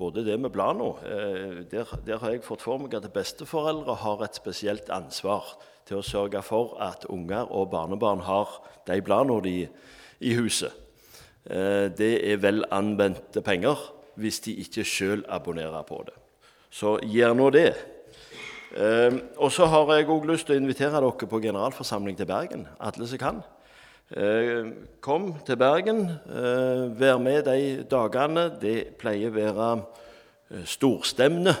både det med Blano, eh, der, der har jeg fått for meg at besteforeldre har et spesielt ansvar til å sørge for at unger og barnebarn har de bladene de, i huset. Eh, det er vel anvendte penger hvis de ikke sjøl abonnerer på det. Så gjør nå det. Eh, og så har jeg òg lyst til å invitere dere på generalforsamling til Bergen, alle som kan. Eh, kom til Bergen, eh, vær med de dagene. Det pleier å være eh, storstemne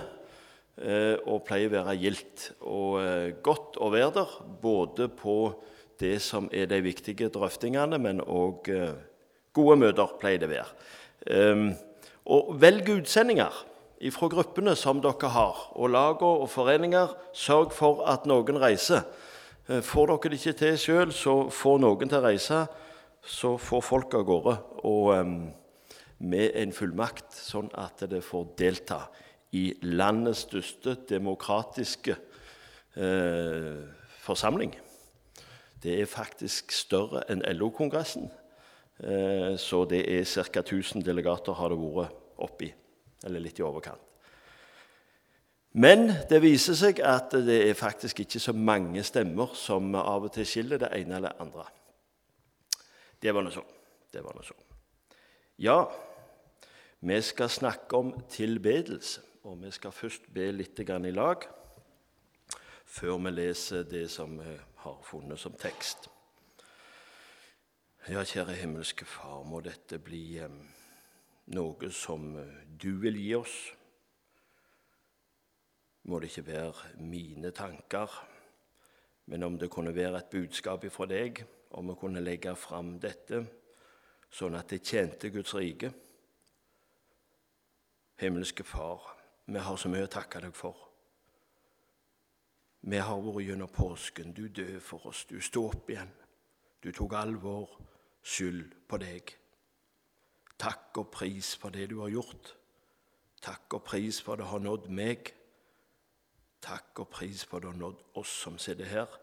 og pleier å være gildt og godt å være der. Både på det som er de viktige drøftingene, men òg gode møter pleier det å være. Og velg utsendinger fra gruppene som dere har, og lagene og foreninger. Sørg for at noen reiser. Eh, får dere det ikke til sjøl, så får noen til å reise. Så får folk av gårde og med en fullmakt, sånn at det får delta i landets største demokratiske eh, forsamling. Det er faktisk større enn LO-kongressen. Eh, så det er ca. 1000 delegater har det vært oppi, eller litt i overkant. Men det viser seg at det er faktisk ikke så mange stemmer som av og til skiller det ene eller andre. Det var nå så. Det var nå så. Ja, vi skal snakke om tilbedelse, og vi skal først be litt i lag før vi leser det som vi har funnet som tekst. Ja, kjære himmelske Far, må dette bli eh, noe som du vil gi oss må det ikke være mine tanker, men om det kunne være et budskap fra deg, om vi kunne legge fram dette sånn at det tjente Guds rike. Himmelske Far, vi har så mye å takke deg for. Vi har vært gjennom påsken. Du døde for oss. Du sto opp igjen. Du tok all vår skyld på deg. Takk og pris for det du har gjort. Takk og pris for det har nådd meg. Takk og pris for at du har nådd oss som sitter her.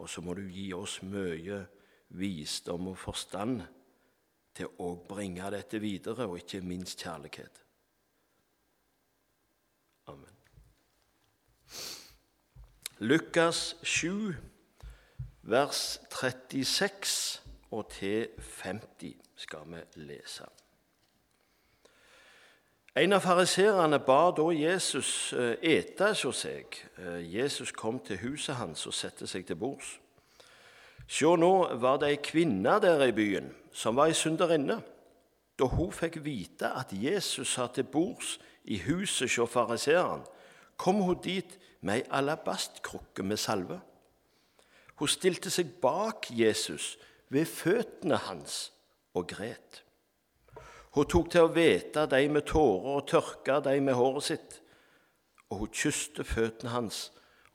Og så må du gi oss mye visdom og forstand til å bringe dette videre, og ikke minst kjærlighet. Amen. Lukas 7, vers 36 og til 50 skal vi lese. En av fariserene ba da Jesus eh, ete hos seg. Eh, Jesus kom til huset hans og satte seg til bords. Se, nå var det ei kvinne der i byen som var ei synderinne. Da hun fikk vite at Jesus satt til bords i huset hos fariseeren, kom hun dit med ei alabastkrukke med salve. Hun stilte seg bak Jesus ved føttene hans og gret. Hun tok til å vete de med tårer og tørka de med håret sitt. Og hun kysste føttene hans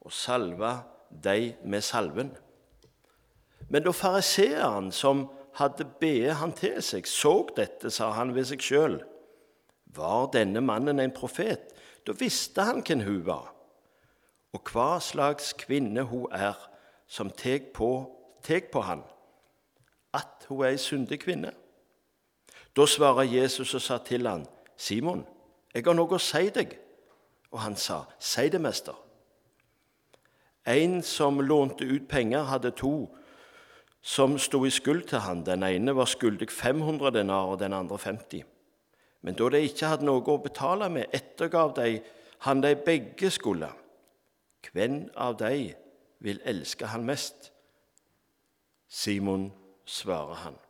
og salva de med salven. Men da fariseeren som hadde bedt han til seg, så dette, sa han ved seg sjøl. Var denne mannen en profet? Da visste han hvem hun var, og hva slags kvinne hun er som tek på, på han, at hun er ei syndig kvinne. Da svarer Jesus og sa til han, 'Simon, jeg har noe å si deg.' Og han sa, 'Si det, mester.' En som lånte ut penger, hadde to som sto i skuld til han. Den ene var skyldig 500 denar, og den andre 50. Men da de ikke hadde noe å betale med, ettergav de han de begge skulle. Hvem av de vil elske han mest? Simon svarer han.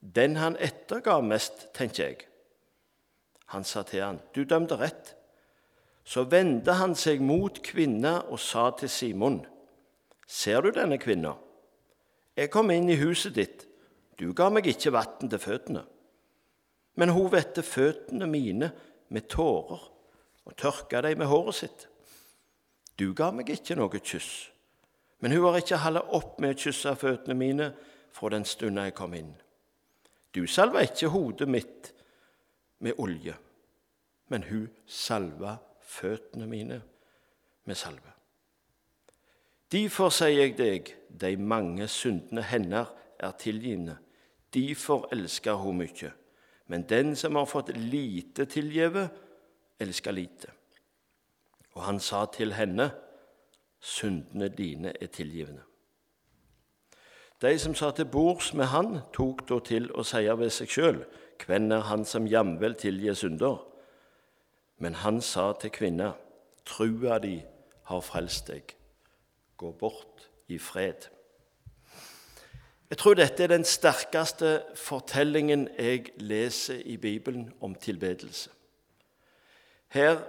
Den han ettergav mest, tenker jeg. Han sa til han, 'Du dømte rett.' Så vendte han seg mot kvinna og sa til Simon, 'Ser du denne kvinna? Jeg kom inn i huset ditt. Du ga meg ikke vann til føttene.' Men hun vette føttene mine med tårer og tørka dem med håret sitt. Du ga meg ikke noe kyss, men hun har ikke holdt opp med å kysse føttene mine fra den stunda jeg kom inn. Du salva ikke hodet mitt med olje, men hun salva føttene mine med salve. Derfor sier jeg deg, de mange syndene hennes er tilgivne. Derfor elsker hun mye. Men den som har fått lite tilgjeve, elsker lite. Og han sa til henne, syndene dine er tilgivne. De som satt til bords med han, tok da til å seie ved seg sjøl, hvem er han som jamvel tilgir synder? Men han sa til kvinna, trua di har frelst deg, gå bort i fred. Jeg tror dette er den sterkeste fortellingen jeg leser i Bibelen om tilbedelse. Her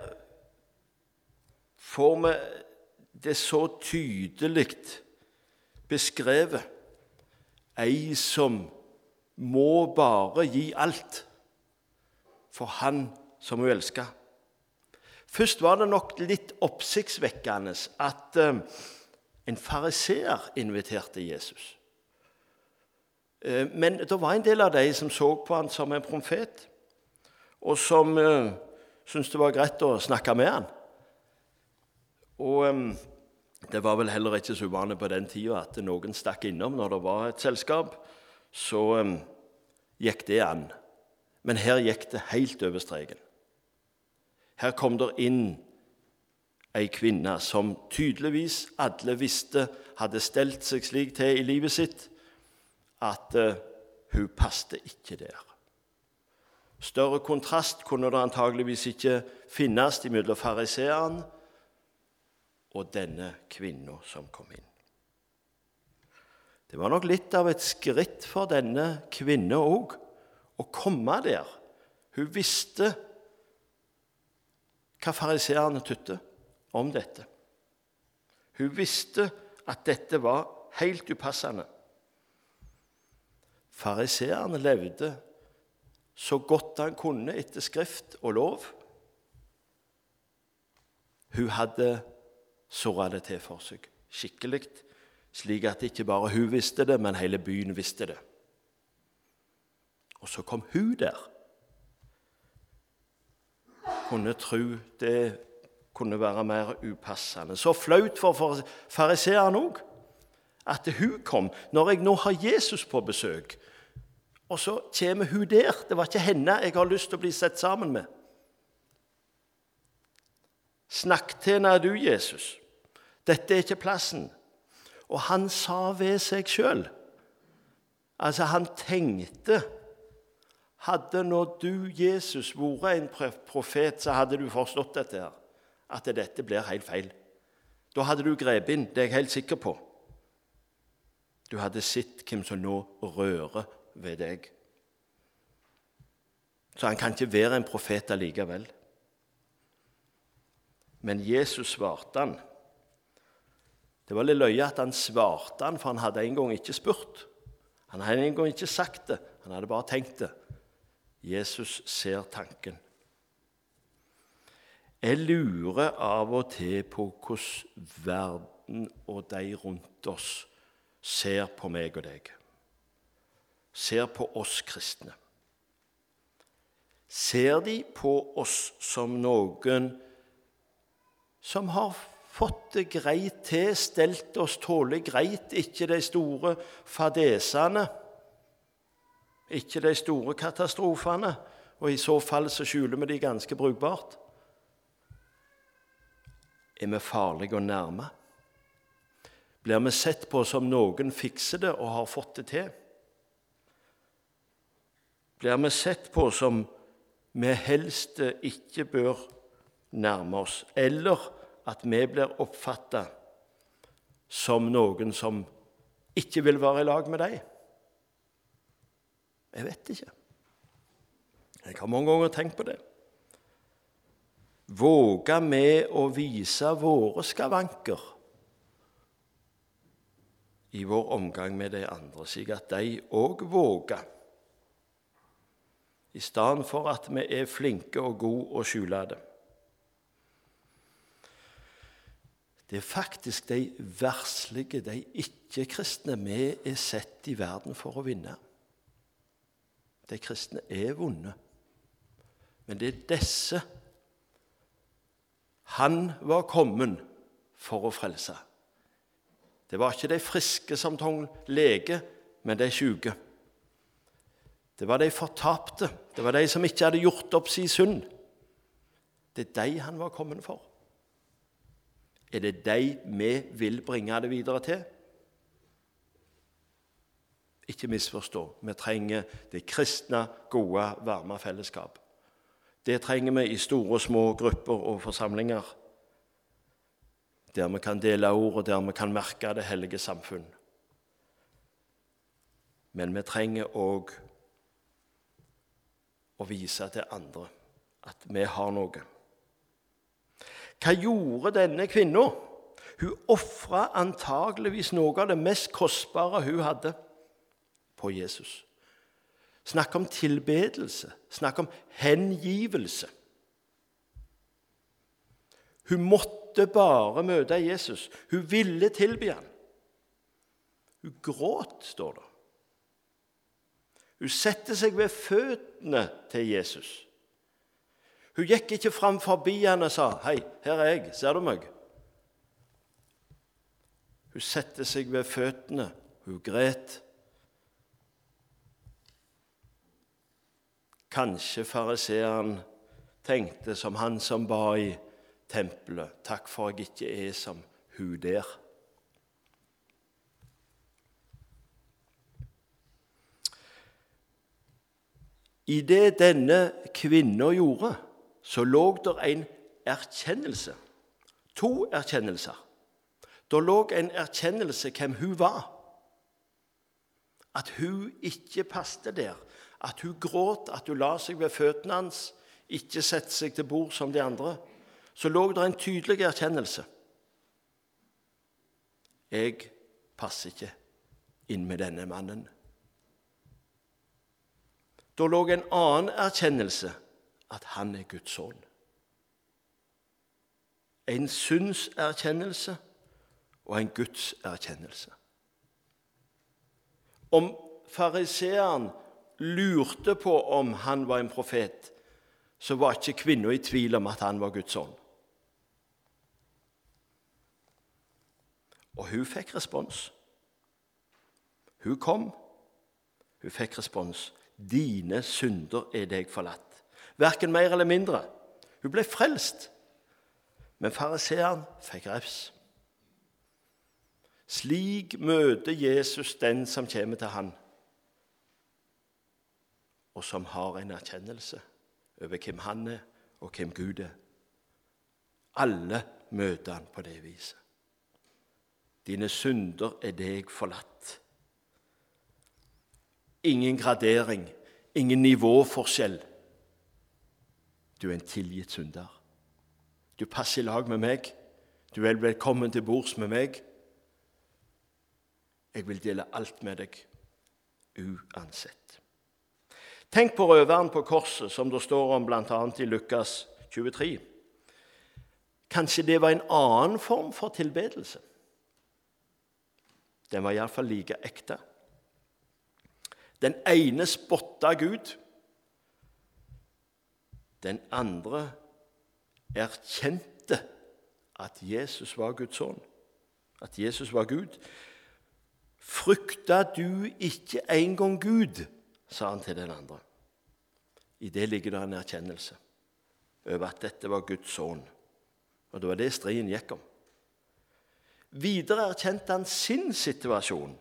får vi det så tydelig beskrevet. Ei som må bare gi alt for han som hun elsker. Først var det nok litt oppsiktsvekkende at uh, en fariseer inviterte Jesus. Uh, men det var en del av de som så på han som en profet, og som uh, syntes det var greit å snakke med han. Og det var vel heller ikke så uvanlig på den tida at noen stakk innom når det var et selskap. Så um, gikk det an. Men her gikk det helt over streken. Her kom det inn ei kvinne som tydeligvis alle visste hadde stelt seg slik til i livet sitt at uh, hun passte ikke der. Større kontrast kunne det antageligvis ikke finnes mellom fariseeren og denne kvinna som kom inn. Det var nok litt av et skritt for denne kvinna òg å komme der. Hun visste hva fariseerne tytte om dette. Hun visste at dette var helt upassende. Fariseerne levde så godt han kunne etter skrift og lov. Hun hadde såra det til for seg skikkelig, slik at ikke bare hun visste det, men hele byen visste det. Og så kom hun der. Kunne tro det kunne være mer upassende. Så flaut for fariseeren òg at hun kom. Når jeg nå har Jesus på besøk, og så kommer hun der Det var ikke henne jeg har lyst til å bli sett sammen med. Snakk til henne, du, Jesus. Dette er ikke plassen. Og han sa ved seg sjøl Altså, han tenkte Hadde nå du, Jesus, vært en profet, så hadde du forstått dette her. At dette blir helt feil. Da hadde du grepet inn, det er jeg helt sikker på. Du hadde sett hvem som nå rører ved deg. Så han kan ikke være en profet allikevel. Men Jesus svarte han. Det var litt løye at han svarte han, for han hadde en gang ikke spurt. Han hadde en gang ikke sagt det, han hadde bare tenkt det. Jesus ser tanken. Jeg lurer av og til på hvordan verden og de rundt oss ser på meg og deg. Ser på oss kristne. Ser de på oss som noen som har fått det greit til, stelt oss tålelig greit, ikke de store fadesene, ikke de store katastrofene, og i så fall så skjuler vi de ganske brukbart. Er vi farlige å nærme? Blir vi sett på som noen fikser det og har fått det til? Blir vi sett på som vi helst ikke bør nærme oss, eller at vi blir oppfatta som noen som ikke vil være i lag med deg? Jeg vet ikke. Jeg har mange ganger tenkt på det. Våger vi å vise våre skavanker i vår omgang med de andre, slik at de òg våger? I stedet for at vi er flinke og gode å skjule det. Det er faktisk de verslige, de ikke-kristne, vi er sett i verden for å vinne. De kristne er vonde. Men det er disse han var kommet for å frelse. Det var ikke de friske som tok lege, men de syke. Det var de fortapte. Det var de som ikke hadde gjort opp sin synd. Det er de han var kommet for. Er det de vi vil bringe det videre til? Ikke misforstå. Vi trenger det kristne, gode, varme fellesskap. Det trenger vi i store og små grupper og forsamlinger. Der vi kan dele ord, og der vi kan merke det hellige samfunn. Men vi trenger òg å vise til andre at vi har noe. Hva gjorde denne kvinna? Hun ofra antageligvis noe av det mest kostbare hun hadde, på Jesus. Snakk om tilbedelse, snakk om hengivelse. Hun måtte bare møte Jesus. Hun ville tilby ham. Hun gråt, står det. Hun setter seg ved føttene til Jesus. Hun gikk ikke fram forbi han og sa 'Hei, her er jeg. Ser du meg?' Hun satte seg ved føttene. Hun gret. Kanskje fariseeren tenkte som han som ba i tempelet 'Takk for jeg ikke er som hun der'. I det denne kvinna gjorde, så lå det en erkjennelse. To erkjennelser. Da lå en erkjennelse hvem hun var. At hun ikke passet der. At hun gråt, at hun la seg ved føttene hans, ikke sette seg til bord som de andre. Så lå det en tydelig erkjennelse. Jeg passer ikke inn med denne mannen. Da lå en annen erkjennelse at han er Guds sønn. En synserkjennelse og en gudserkjennelse. Om fariseeren lurte på om han var en profet, så var ikke kvinna i tvil om at han var Guds ånd. Og hun fikk respons. Hun kom. Hun fikk respons. 'Dine synder er deg forlatt'. Verken mer eller mindre. Hun ble frelst. Men fariseeren fikk refs. Slik møter Jesus den som kommer til han, og som har en erkjennelse over hvem han er, og hvem Gud er. Alle møter han på det viset. Dine synder er deg forlatt. Ingen gradering, ingen nivåforskjell. Du er en tilgitt synder. Du passer i lag med meg. Du er velkommen til bords med meg. Jeg vil dele alt med deg, uansett. Tenk på røveren på korset, som det står om bl.a. i Lukas 23. Kanskje det var en annen form for tilbedelse? Den var iallfall like ekte. Den ene spotta Gud. Den andre erkjente at Jesus var Guds sønn, at Jesus var Gud. Frykta du ikke engang Gud, sa han til den andre. I det ligger det en erkjennelse over at dette var Guds sønn. Og det var det striden gikk om. Videre erkjente han sin situasjon.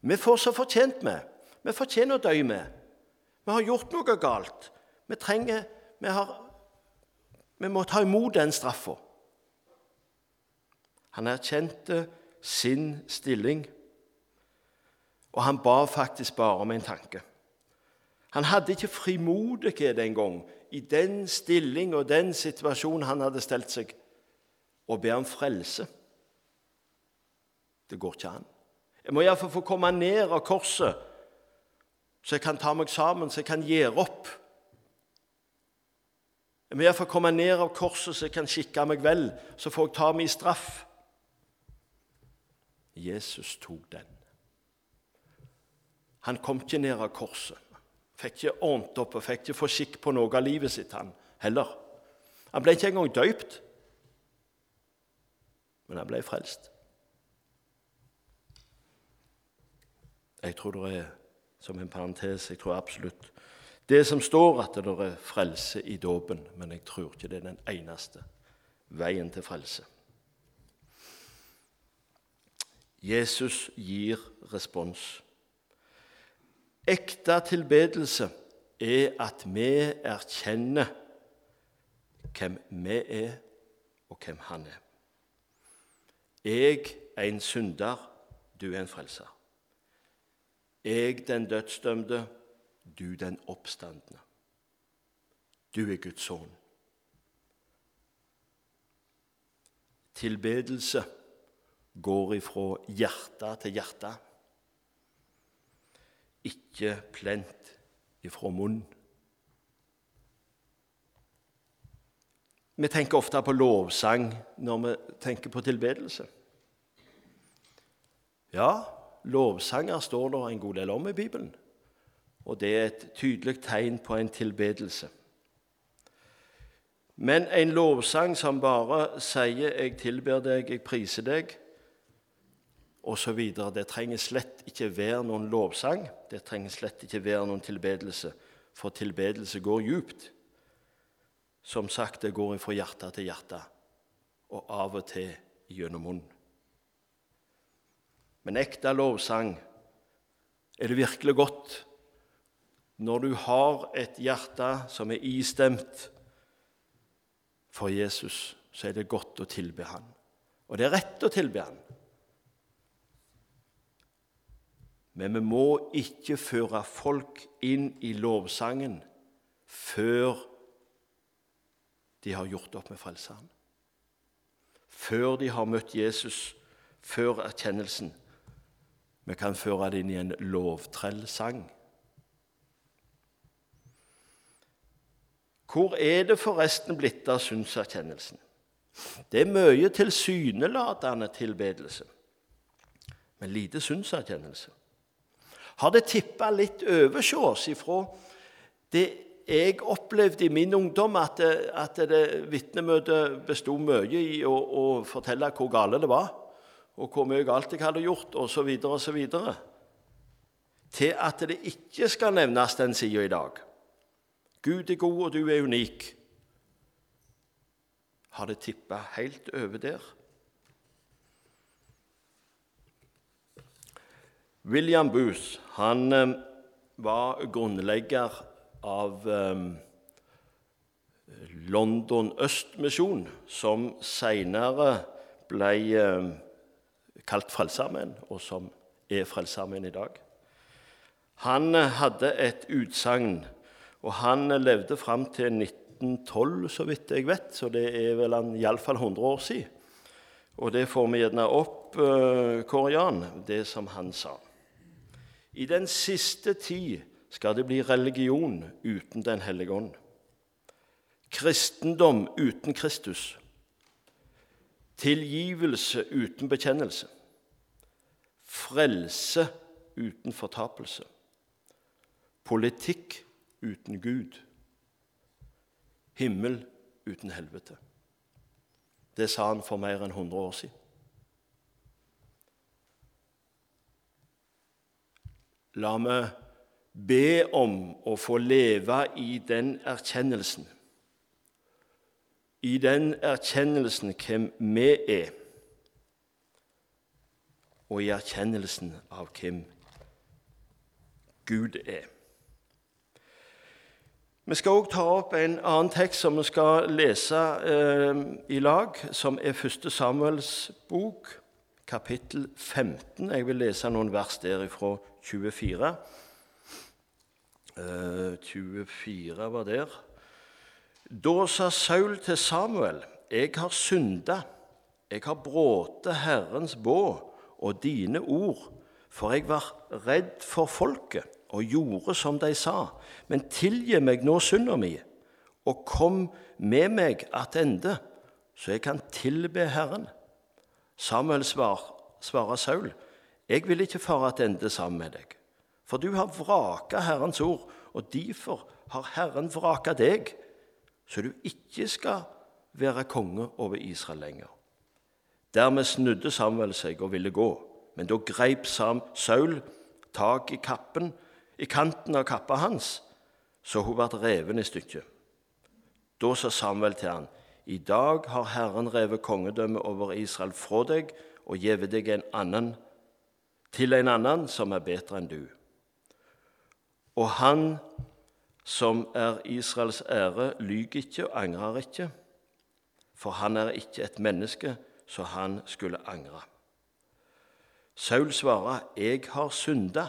Vi får så fortjent med. Vi fortjener å dø med. Vi har gjort noe galt. Vi trenger Vi, har, vi må ta imot den straffa. Han erkjente sin stilling, og han ba faktisk bare om en tanke. Han hadde ikke frimodighet engang i den stilling og den situasjonen han hadde stelt seg, å be om frelse. Det går ikke an. Jeg må iallfall få komme ned av korset, så jeg kan ta meg sammen, så jeg kan gjøre opp. Jeg må iallfall komme ned av korset, så jeg kan skikke meg vel, så får jeg ta min straff. Jesus tok den. Han kom ikke ned av korset. Fikk ikke ordnet opp og fikk ikke få skikk på noe av livet sitt, han heller. Han ble ikke engang døypt, men han ble frelst. Jeg tror det er som en parentes. Jeg tror absolutt det som står at det er frelse i dåpen, men jeg tror ikke det er den eneste veien til frelse. Jesus gir respons. Ekte tilbedelse er at vi erkjenner hvem vi er, og hvem han er. Jeg er en synder, du er en frelser. Jeg den dødsdømte, du den oppstandende. Du er Guds sønn. Tilbedelse går ifra hjerte til hjerte, ikke plent ifra munn. Vi tenker ofte på lovsang når vi tenker på tilbedelse. Ja, lovsanger står det en god del om i Bibelen, og det er et tydelig tegn på en tilbedelse. Men en lovsang som bare sier 'jeg tilber deg, jeg priser deg', osv., det trenger slett ikke være noen lovsang. Det trenger slett ikke være noen tilbedelse, for tilbedelse går djupt. Som sagt, det går fra hjerte til hjerte, og av og til gjennom munnen. Men ekte lovsang er det virkelig godt når du har et hjerte som er istemt for Jesus, så er det godt å tilbe han. Og det er rett å tilbe han. Men vi må ikke føre folk inn i lovsangen før de har gjort opp med Frelseren. Før de har møtt Jesus, før erkjennelsen. Vi kan føre det inn i en lovtrellsang. Hvor er det forresten blitt av synserkjennelsen? Det er mye tilsynelatende tilbedelse, men lite synserkjennelse. Har det tippa litt over hos oss ifra det jeg opplevde i min ungdom, at, det, at det vitnemøtet besto mye i å, å fortelle hvor gale det var? og hvor mye galt jeg hadde gjort, osv., osv., til at det ikke skal nevnes den sida i dag. Gud er god, og du er unik. Har det tippa helt over der? William Booth han eh, var grunnlegger av eh, London Østmisjon, som seinere ble eh, kalt Frelsesarmeen, og som er Frelsesarmeen i dag. Han hadde et utsagn, og han levde fram til 1912, så vidt jeg vet, så det er vel iallfall 100 år siden. Og det får vi gjerne opp, uh, Kåre Jan, det som han sa. I den siste tid skal det bli religion uten Den hellige ånd. Kristendom uten Kristus. Tilgivelse uten bekjennelse. Frelse uten fortapelse. Politikk uten Gud. Himmel uten helvete. Det sa han for mer enn 100 år siden. La meg be om å få leve i den erkjennelsen. I den erkjennelsen hvem vi er og i erkjennelsen av hvem Gud er. Vi skal også ta opp en annen tekst som vi skal lese eh, i lag, som er 1. Samuels bok, kapittel 15. Jeg vil lese noen vers der fra 24. Eh, 24 var der. Da sa Saul til Samuel, 'Jeg har synda, jeg har bråte Herrens båd.' og dine ord, for jeg var redd for folket og gjorde som de sa. Men tilgi meg nå synda mi, og kom med meg attende, så jeg kan tilbe Herren. Samuel svar, svarer Saul, jeg vil ikke fare attende sammen med deg, for du har vraka Herrens ord, og derfor har Herren vraka deg, så du ikke skal være konge over Israel lenger. Dermed snudde Samuel seg og ville gå, men da greip Saul tak i kappen i kanten av kappa hans, så hun ble reven i stykker. Da sa Samuel til han, I dag har Herren revet kongedømmet over Israel fra deg og gitt deg en annen til en annen som er bedre enn du. Og han som er Israels ære, lyver ikke og angrer ikke, for han er ikke et menneske så han skulle angre. Saul svarer, 'Jeg har synda,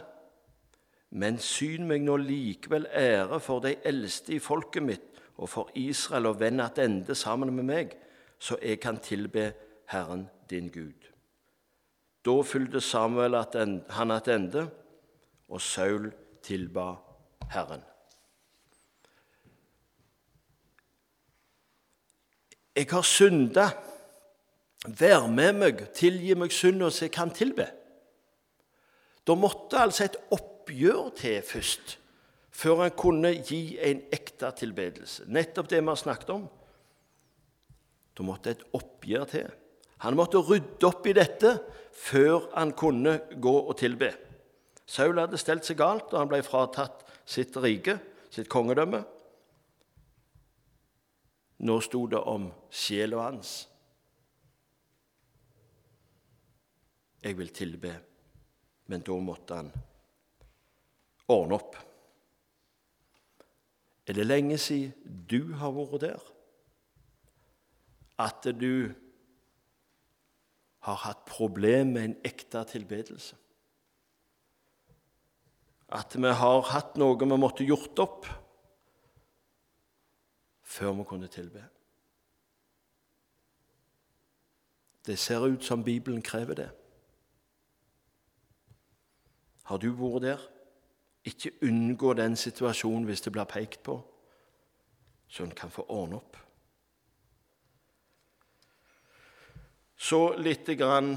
men syn meg nå likevel ære for de eldste i folket mitt og for Israel og vend ende sammen med meg, så jeg kan tilbe Herren din Gud.' Da fylte Samuel at han ende, og Saul tilba Herren. Jeg har synda. Vær med meg, tilgi meg synda så jeg kan tilbe. Da måtte altså et oppgjør til først, før han kunne gi en ekte tilbedelse. Nettopp det vi har snakket om. Da måtte et oppgjør til. Han måtte rydde opp i dette før han kunne gå og tilbe. Saul hadde stelt seg galt, og han ble fratatt sitt rike, sitt kongedømme. Nå sto det om sjela hans. Jeg vil tilbe, men da måtte han ordne opp. Er det lenge siden du har vært der? At du har hatt problem med en ekte tilbedelse? At vi har hatt noe vi måtte gjort opp før vi kunne tilbe. Det ser ut som Bibelen krever det. Har du vært der? Ikke unngå den situasjonen hvis det blir pekt på, så en kan få ordne opp. Så litt grann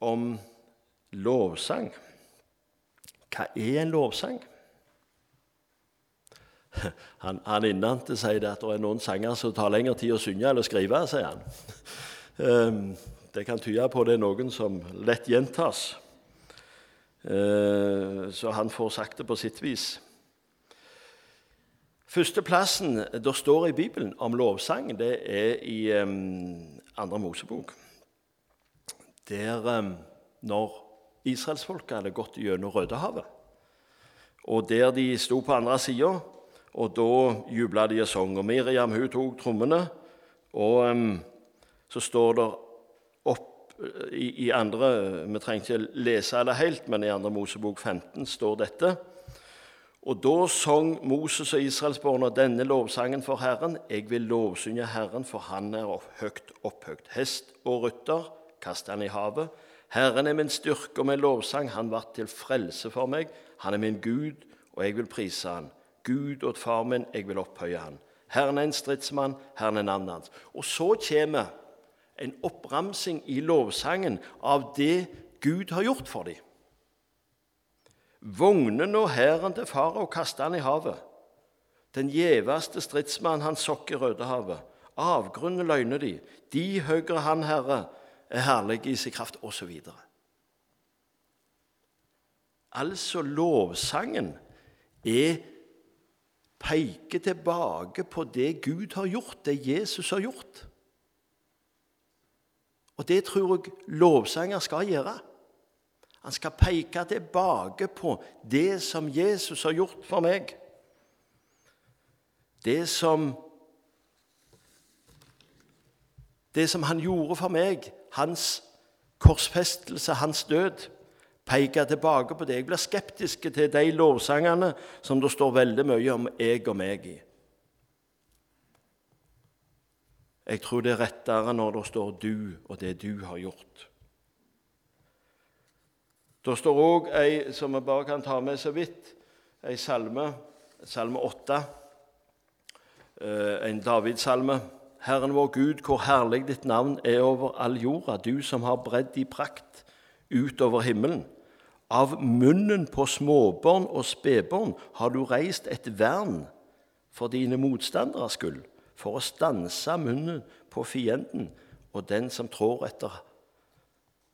om lovsang. Hva er en lovsang? Han, han innante sier det at det er noen sanger som tar lengre tid å synge eller skrive, sier han. Ehm, det kan tyde på det er noen som lett gjentas. Ehm, så han får sagt det på sitt vis. Førsteplassen det står i Bibelen om lovsang, det er i Andre Mosebok. Der når israelsfolket hadde gått gjennom Rødehavet, og der de sto på andre sida og da jubla de og sang. Og Miriam hun tok trommene, og så står det opp eh, i, i, andre Vi trenger ikke lese det helt, men i andre Mosebok 15 står dette. Og da sang Moses og israelsborna denne lovsangen for Herren. Jeg vil lovsynge Herren, for han er høyt opphøyt, Hest og rytter kaster han i havet. Herren er min styrke og min lovsang. Han ble til frelse for meg. Han er min Gud, og jeg vil prise han. Gud og far min, jeg vil opphøye han. Herren er en stridsmann, Herren er navnet hans. Og så kommer en oppramsing i lovsangen av det Gud har gjort for dem. Vognen og hæren til farao kasta han i havet. Den gjeveste stridsmannen han sokk i Rødehavet. Avgrunnen løgner de. De høyre han, Herre, er herlig i sin kraft, osv. Altså, lovsangen er peker tilbake på det Gud har gjort, det Jesus har gjort. Og det tror jeg lovsanger skal gjøre. Han skal peke tilbake på det som Jesus har gjort for meg. Det som Det som han gjorde for meg, hans korsfestelse, hans død peker tilbake på det. Jeg blir skeptisk til de lovsangene som det står veldig mye om jeg og meg i. Jeg tror det er rettere når det står 'du' og det du har gjort. Det står òg ei som vi bare kan ta med så vidt, ei salme, salme 8, en en Davidssalme. Herren vår Gud, hvor herlig ditt navn er over all jorda, du som har bredd i prakt utover himmelen. Av munnen på småbarn og spedbarn har du reist et vern for dine motstanderes skyld, for å stanse munnen på fienden og den som trår etter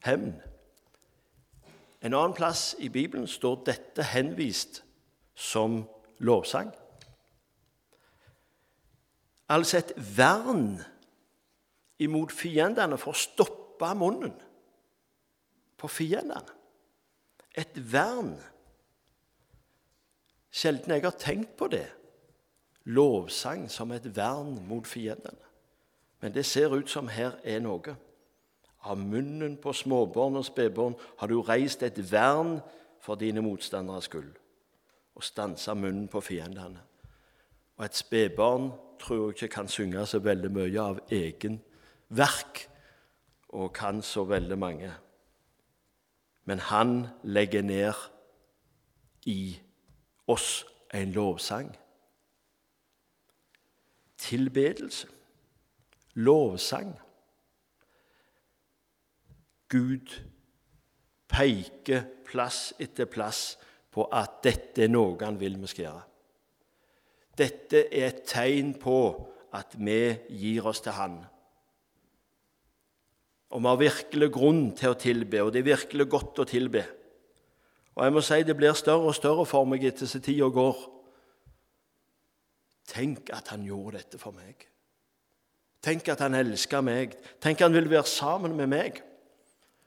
hevn. En annen plass i Bibelen står dette henvist som lovsang. Altså et vern imot fiendene for å stoppe munnen på fiendene. Et vern. Sjelden jeg har tenkt på det. Lovsang som et vern mot fiendene. Men det ser ut som her er noe. Av munnen på småbarn og spedbarn har du reist et vern for dine motstanderes skyld, og stansa munnen på fiendene. Og et spedbarn tror jeg ikke kan synge så veldig mye av egen verk, og kan så veldig mange. Men han legger ned i oss en lovsang. Tilbedelse. Lovsang. Gud peker plass etter plass på at dette er noe han vil vi skal gjøre. Dette er et tegn på at vi gir oss til Han. Og vi har virkelig grunn til å tilbe, og det er virkelig godt å tilbe. Og jeg må si det blir større og større for meg etter som tida går. Tenk at han gjorde dette for meg. Tenk at han elsker meg. Tenk at han vil være sammen med meg.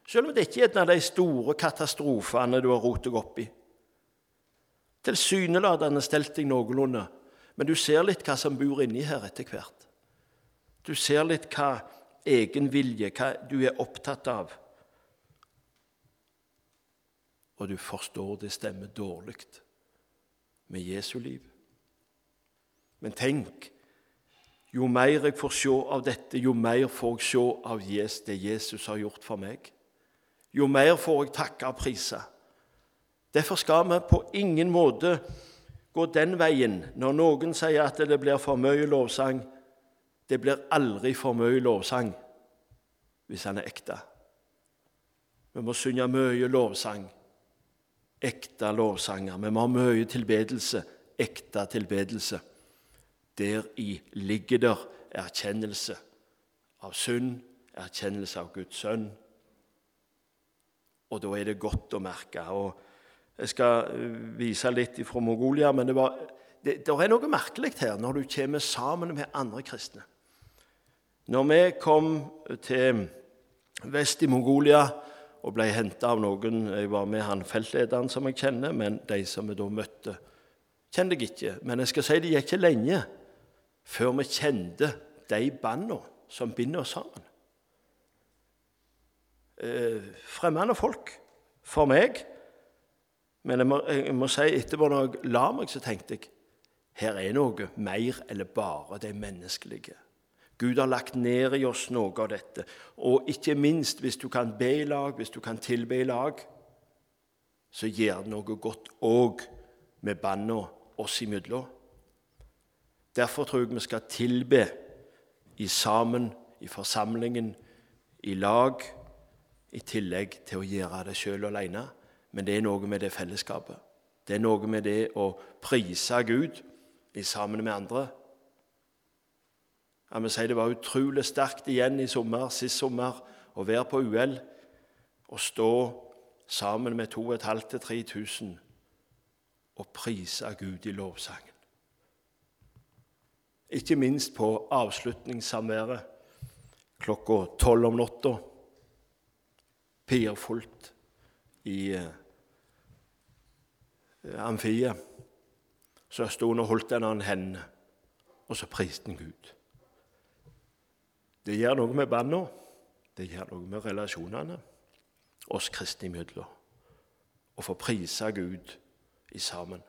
Selv om det ikke er en av de store katastrofene du har rotet deg opp i. Tilsynelatende stelt deg noenlunde, men du ser litt hva som bor inni her etter hvert. Du ser litt hva egen vilje, hva du er opptatt av. Og du forstår det stemmer dårlig med Jesu liv. Men tenk, jo mer jeg får se av dette, jo mer får jeg se av det Jesus har gjort for meg. Jo mer får jeg takke og prise. Derfor skal vi på ingen måte gå den veien når noen sier at det blir for mye lovsang det blir aldri for mye lovsang hvis han er ekte. Vi må synge mye lovsang, ekte lovsanger. Vi må ha mye tilbedelse, ekte tilbedelse. Deri ligger der erkjennelse av synd, erkjennelse av Guds sønn. Og da er det godt å merke. og Jeg skal vise litt fra Mongolia, men det, var, det, det er noe merkelig her når du kommer sammen med andre kristne. Når vi kom til vest i Mongolia og ble henta av noen Jeg var med han feltlederen som jeg kjenner, men de som vi da møtte, kjente jeg ikke. Men jeg skal si det gikk ikke lenge før vi kjente de bandene som binder oss sammen. Eh, fremmede folk for meg. Men jeg må, jeg må si etterpå når jeg la meg, så tenkte jeg her er noe mer eller bare det menneskelige. Gud har lagt ned i oss noe av dette. Og ikke minst, hvis du kan be i lag, hvis du kan tilbe i lag, så gjør det noe godt òg med banna oss imellom. Derfor tror jeg vi skal tilbe i sammen, i forsamlingen, i lag, i tillegg til å gjøre det sjøl alene. Men det er noe med det fellesskapet. Det er noe med det å prise Gud i sammen med andre. Jeg må si Det var utrolig sterkt igjen i sommer, sist sommer å være på UL og stå sammen med 2500-3000 og prise Gud i lovsangen. Ikke minst på avslutningssamværet klokka tolv om natta. Pirfullt i eh, amfiet. Så sto hun og holdt en annen hendene, og så priste han Gud. Det gjør noe med banna. Det gjør noe med relasjonene oss kristne imellom. Å få prise Gud i sammen.